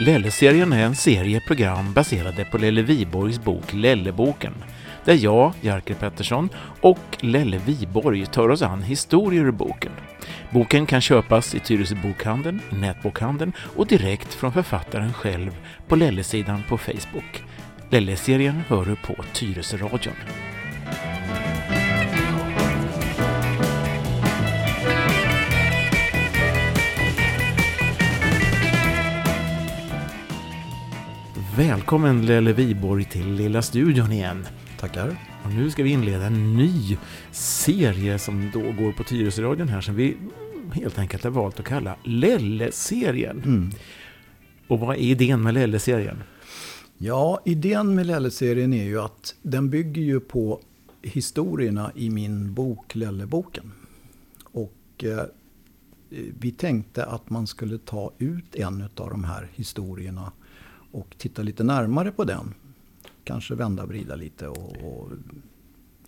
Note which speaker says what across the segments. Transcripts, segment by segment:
Speaker 1: Lelle-serien är en serie program baserade på Lelle Viborgs bok Lelleboken, där jag, Jerker Pettersson och Lelle Viborg tar oss an historier ur boken. Boken kan köpas i Tyresö bokhandeln, nätbokhandeln och direkt från författaren själv på Lelle-sidan på Facebook. Lelle-serien hör du på Tyresö-radion. Välkommen Lelle Viborg till Lilla studion igen.
Speaker 2: Tackar.
Speaker 1: Och nu ska vi inleda en ny serie som då går på Tyresö-radion här som vi helt enkelt har valt att kalla Lelle-serien.
Speaker 2: Mm.
Speaker 1: Och vad är idén med Lelle-serien?
Speaker 2: Ja, idén med Lelle-serien är ju att den bygger ju på historierna i min bok Lelleboken. Och eh, vi tänkte att man skulle ta ut en av de här historierna och titta lite närmare på den. Kanske vända och vrida lite och, och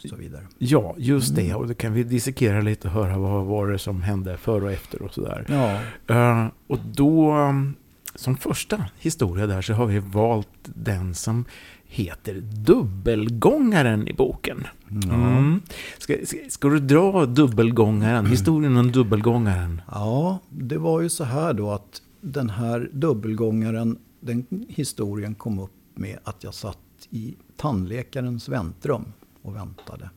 Speaker 2: så vidare.
Speaker 1: Ja, just det. Och då kan vi dissekera lite och höra vad var det som hände före och efter och sådär.
Speaker 2: Ja,
Speaker 1: Eh, och då, um, som första historia där så har vi valt den som heter Dubbelgångaren i boken. Mm. Ska, ska, ska du dra Dubbelgångaren, historien om Dubbelgångaren?
Speaker 2: Ja, det var ju så här då att den här dubbelgångaren, den historien kom upp med att jag satt i tandläkarens väntrum och väntade.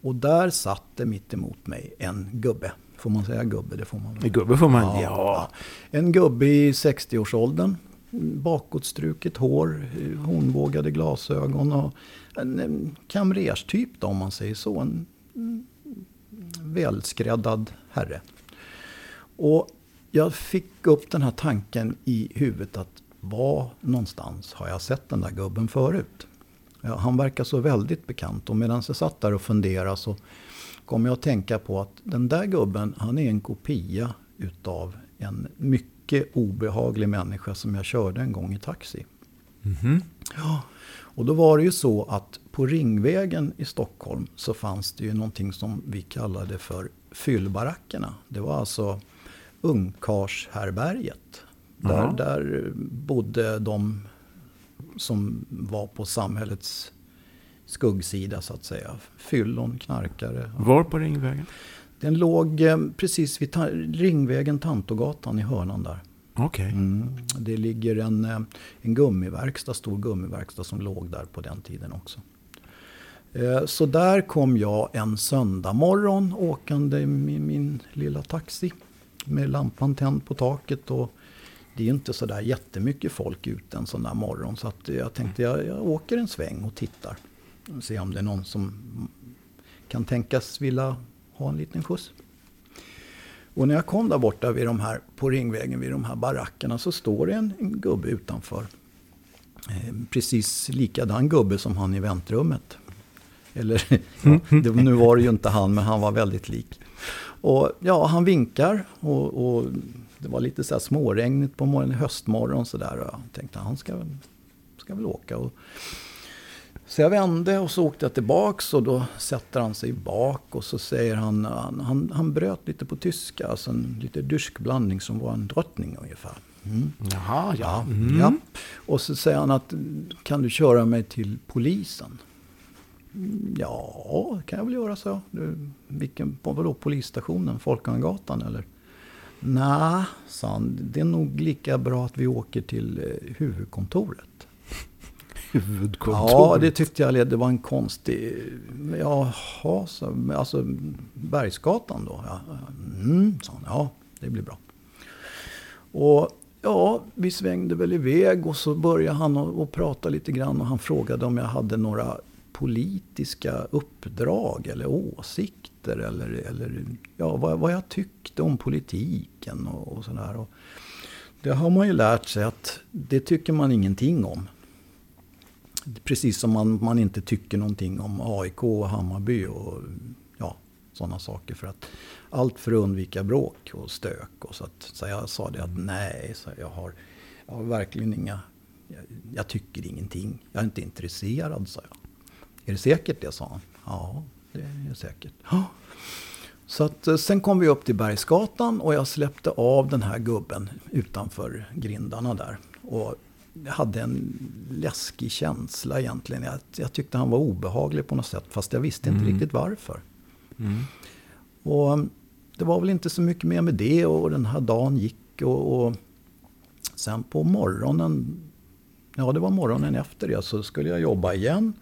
Speaker 2: Och där satt det mitt emot mig en gubbe. Får man säga gubbe? Det får man väl.
Speaker 1: Gubbe får man, ja.
Speaker 2: Ja, En gubbe i 60-årsåldern. Bakåtstruket hår, hornbågade glasögon och en, kamrerstyp då om man säger så. En välskräddad herre. Och jag fick upp den här tanken i huvudet att var någonstans har jag sett den där gubben förut? Ja, han verkar så väldigt bekant och medan jag satt där och funderade så kom jag att tänka på att den där gubben, han är en kopia utav en mycket obehaglig människa som jag körde en gång i taxi.
Speaker 1: Mhm.
Speaker 2: Ja, och då var det ju så att på Ringvägen i Stockholm så fanns det ju någonting som vi kallade för fyllbarackerna. Det var alltså ungkarlshärbärget. Där, där bodde de som var på samhällets skuggsida så att säga. Fyllon, knarkare.
Speaker 1: Var på Ringvägen?
Speaker 2: Den låg eh, precis vid ta- Ringvägen, Tantogatan i hörnan där.
Speaker 1: Okej.
Speaker 2: Mm. Det ligger en, eh, en gummiverkstad, stor gummiverkstad som låg där på den tiden också. Eh, Så där kom jag en söndag morgon åkande med min lilla taxi. Med lampan tänd på taket. Och det är ju inte sådär jättemycket folk ute en sån där morgon. Så att jag tänkte jag, jag åker en sväng och tittar. Och ser om det är någon som kan tänkas vilja ha en liten skjuts. Och när jag kom där borta vid de här, på Ringvägen vid de här barackerna så står det en, en gubbe utanför. Eh, precis likadan gubbe som han i väntrummet. Eller, ja, det, nu var det ju inte han, men han var väldigt lik. Och ja, han vinkar och, och det var lite så här småregnigt på morgonen, höstmorgon så där. Och jag tänkte han ska, ska väl åka. Och, så jag vände och så åkte jag tillbaks och då sätter han sig bak och så säger han, han, han, han bröt lite på tyska, alltså en lite dyskblandning som var en drottning ungefär. Mm.
Speaker 1: Jaha, ja.
Speaker 2: Ja,
Speaker 1: Mm.
Speaker 2: ja. Och så säger han att kan du köra mig till polisen? Ja, kan jag väl göra, så. Du, vilken, på vadå, polisstationen? Folkungagatan eller? Nej, sa han. Det är nog lika bra att vi åker till eh, huvudkontoret.
Speaker 1: Huvudkontor.
Speaker 2: Ja, det tyckte jag det var en konstig... Jaha, så, alltså Bergsgatan då? Ja, mm, sa han. Ja, det blir bra. Och ja, vi svängde väl iväg och så började han att prata lite grann och han frågade om jag hade några politiska uppdrag eller åsikter eller, eller ja, vad, vad jag tyckte om politiken och, och sådär. Och Det har man ju lärt sig att det tycker man ingenting om. Precis som man, man inte tycker någonting om AIK och Hammarby och ja, sådana saker. För att allt för att undvika bråk och stök. Och så, att, så jag sa det att nej, så jag, har, jag har verkligen inga... Jag, jag tycker ingenting. Jag är inte intresserad, sa jag. Är det säkert det, sa han. Ja, det är säkert. Så att, eh, sen kom vi upp till Bergsgatan och jag släppte av den här gubben utanför grindarna där. Och jag hade en läskig känsla egentligen. Jag, jag tyckte han var obehaglig på något sätt. Fast jag visste inte mm. riktigt varför. Mm. Och mm, det var väl inte så mycket mer med det och den här dagen gick. Och, och sen på morgonen, ja det var morgonen efter det, så skulle jag jobba igen.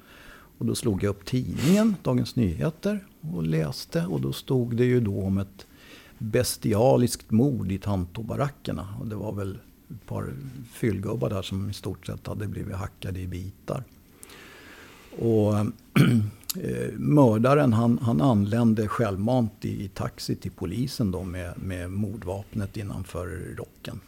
Speaker 2: Och då slog jag upp tidningen, Dagens Nyheter, och läste. Och då stod det ju då om ett bestialiskt mord i Tantobarackerna. Och det var väl ett par fyllgubbar där som i stort sett hade blivit hackade i bitar. Och eh, mördaren han, han anlände självmant i, i, taxi till polisen då med, med mordvapnet innanför rocken.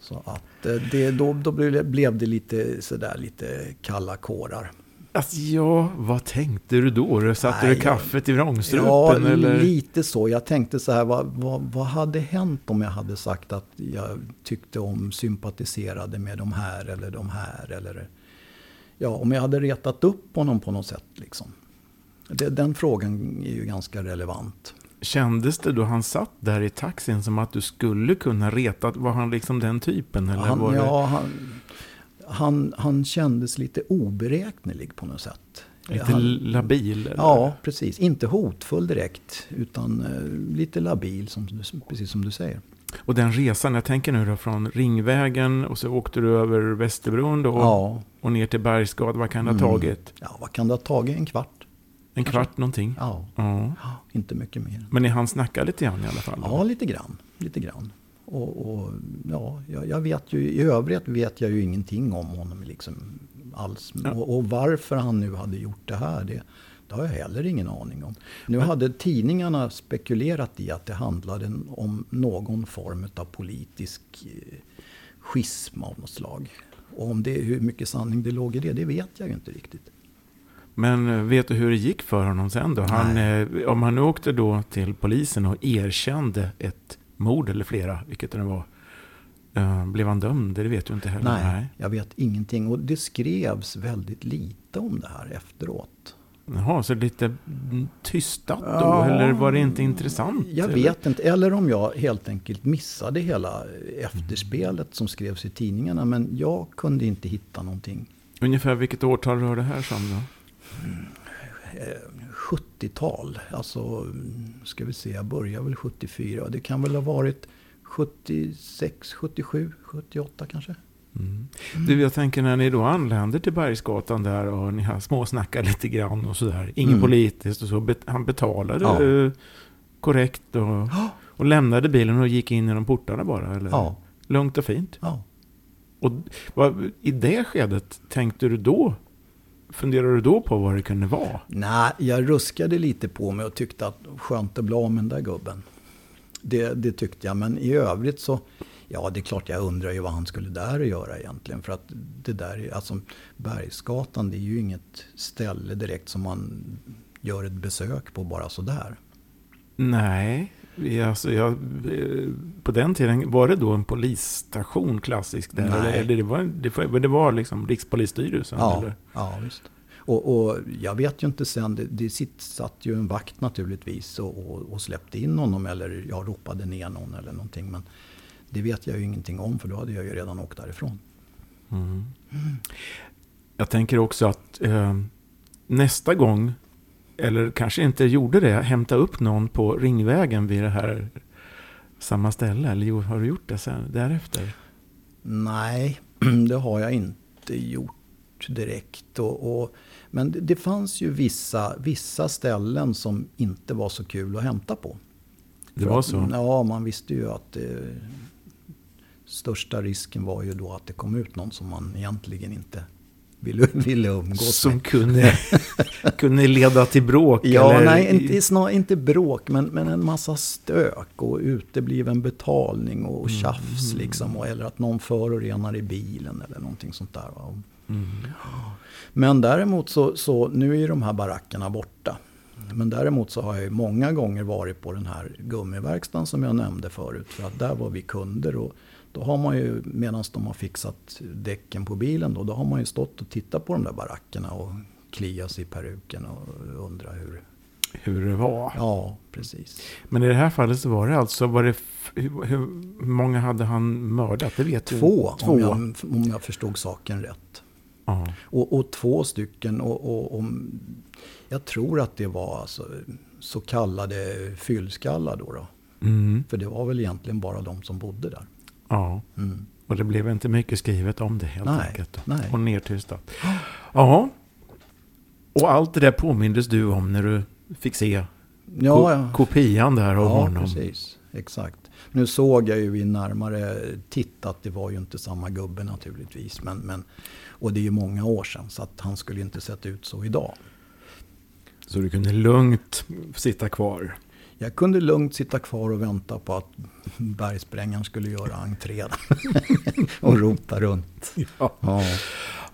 Speaker 2: Så att eh, det, då, då blev det lite sådär lite kalla kårar.
Speaker 1: Alltså, ja, vad tänkte du då? Satte Nej, du kaffet i vrångstrupen?
Speaker 2: Ja, eller? lite så. Jag tänkte så här, vad, vad, vad, hade hänt om jag hade sagt att jag tyckte om, sympatiserade med de här eller de här? Eller, ja, om jag hade retat upp honom på något sätt. Liksom. Det, den frågan är ju ganska relevant.
Speaker 1: Kändes det då han satt där i taxin som att du skulle kunna reta? Var han liksom den typen? Eller
Speaker 2: han,
Speaker 1: var
Speaker 2: det... ja, han, han, han kändes lite oberäknelig på något sätt.
Speaker 1: Lite han, labil? Eller?
Speaker 2: Ja, precis. Inte hotfull direkt, utan uh, lite labil, som, precis som du säger.
Speaker 1: Och den resan, jag tänker nu då från Ringvägen och så åkte du över Västerbron då ja. och ner till Bergsgatan. Vad kan det ha mm. tagit?
Speaker 2: Ja, vad kan det ha tagit? En kvart.
Speaker 1: En Kanske. kvart någonting?
Speaker 2: Ja. ja. inte mycket mer.
Speaker 1: Men ni hann snacka lite grann i alla fall?
Speaker 2: Då? Ja, lite grann. Lite grann. Och, och ja, jag vet ju, i övrigt vet jag ju ingenting om honom liksom alls. Ja. Och, och, varför han nu hade gjort det här, det, det har jag heller ingen aning om. Nu Men, hade tidningarna spekulerat i att det handlade om någon form av politisk eh, schism av något slag. Och om det, hur mycket sanning det låg i det, det vet jag ju inte riktigt.
Speaker 1: Men eh, vet du hur det gick för honom sen då? Han, eh, om han nu åkte då till polisen och erkände ett mord eller flera, vilket det var. Uh, blev han dömd? Det vet du inte heller.
Speaker 2: Nej, Nej, jag vet ingenting. Och det skrevs väldigt lite om det här efteråt.
Speaker 1: Jaha, så lite tystat då? Ja, eller var det inte intressant?
Speaker 2: Jag
Speaker 1: eller?
Speaker 2: vet inte. Eller om jag helt enkelt missade hela efterspelet som skrevs i tidningarna. Men jag kunde inte hitta någonting.
Speaker 1: Ungefär vilket årtal rör det här sig om då? Mm.
Speaker 2: 70-tal. Alltså, ska vi se, jag började väl 74. Det kan väl ha varit 76, 77, 78 kanske.
Speaker 1: Mm. Du, jag tänker när ni då anländer till Bergsgatan där och ni har småsnackar lite grann och sådär. Inget mm. politiskt och så. Han betalade ja. korrekt och, och lämnade bilen och gick in genom portarna bara? Eller? Ja. Lugnt och fint?
Speaker 2: Ja.
Speaker 1: Och vad, i det skedet tänkte du då funderade du då på vad det kunde vara?
Speaker 2: Nej, jag ruskade lite på mig och tyckte att skönt att bli av med den där gubben. Det, det, tyckte jag, men i övrigt så... Ja, det är klart jag undrar ju vad han skulle där att göra egentligen. För att det där, alltså Bergsgatan, det är ju inget ställe direkt som man gör ett besök på bara sådär.
Speaker 1: Nej, Alltså jag, på den tiden var det då en polisstation klassisk? Där, Nej. Eller det var, det, det var liksom Rikspolisstyrelsen?
Speaker 2: Ja,
Speaker 1: eller?
Speaker 2: ja visst. Och, och, jag vet ju inte sen, det, det satt ju en vakt naturligtvis och, och, och, släppte in honom eller jag ropade ner någon eller någonting. Men det vet jag ju ingenting om för då hade jag ju redan åkt därifrån. Mm.
Speaker 1: Mm. Jag tänker också att eh, nästa gång eller kanske inte gjorde det, hämta upp någon på Ringvägen vid det här samma ställe? Eller har du gjort det sen, därefter?
Speaker 2: Nej, det har jag inte gjort direkt. Och, och, men det, det, fanns ju vissa, vissa ställen som inte var så kul att hämta på.
Speaker 1: Det var så?
Speaker 2: Att, ja, man visste ju att det, största risken var ju då att det kom ut någon som man egentligen inte ville, ville umgås
Speaker 1: Som med. kunde, kunde leda till bråk?
Speaker 2: Ja, eller? nej, inte, snar, inte bråk, men, men en massa stök och utebliven betalning och mm. tjafs. Mm. Liksom, eller att någon förorenar i bilen eller någonting sånt där. Mm. Men däremot så, så, nu är ju de här barackerna borta. Men däremot så har jag ju många gånger varit på den här gummiverkstan som jag nämnde förut. För att där var vi kunder. och då har man ju, medan de har fixat däcken på bilen då, då har man ju stått och tittat på de där barackerna och kliat sig i peruken och undrat hur...
Speaker 1: hur det var.
Speaker 2: Ja, precis.
Speaker 1: Men i det här fallet så var det alltså, var det, hur, hur många hade han mördat? Det vet du.
Speaker 2: Två,
Speaker 1: Två.
Speaker 2: Om, jag, om jag förstod saken rätt. Och, och två stycken, och, och, om, jag tror att det var alltså, så kallade fyllskallar då, då.
Speaker 1: Mm.
Speaker 2: För det var väl egentligen bara de som bodde där.
Speaker 1: Ja.
Speaker 2: Mm.
Speaker 1: Och det blev inte mycket skrivet om det helt
Speaker 2: Nej,
Speaker 1: enkelt.
Speaker 2: nej.
Speaker 1: Och nedtystat. Ja. Och allt det där påmindes du om när du fick se
Speaker 2: Ja,
Speaker 1: ko-
Speaker 2: ja.
Speaker 1: kopian där av
Speaker 2: ja
Speaker 1: honom.
Speaker 2: precis. Exakt. Nu såg jag ju vid närmare titt att det var ju inte samma gubbe naturligtvis. Men, men, och det är ju många år sedan så att han skulle inte sett ut så idag.
Speaker 1: Så du kunde lugnt sitta kvar.
Speaker 2: Jag kunde lugnt sitta kvar och vänta på att bergsprängaren skulle göra entré. och rota runt.
Speaker 1: Ja.
Speaker 2: Ja.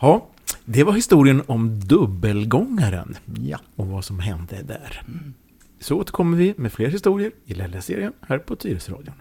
Speaker 1: ja, det var historien om dubbelgångaren
Speaker 2: ja.
Speaker 1: och vad som hände där. Så återkommer vi med fler historier i Lelle-serien här på Tyresöradion.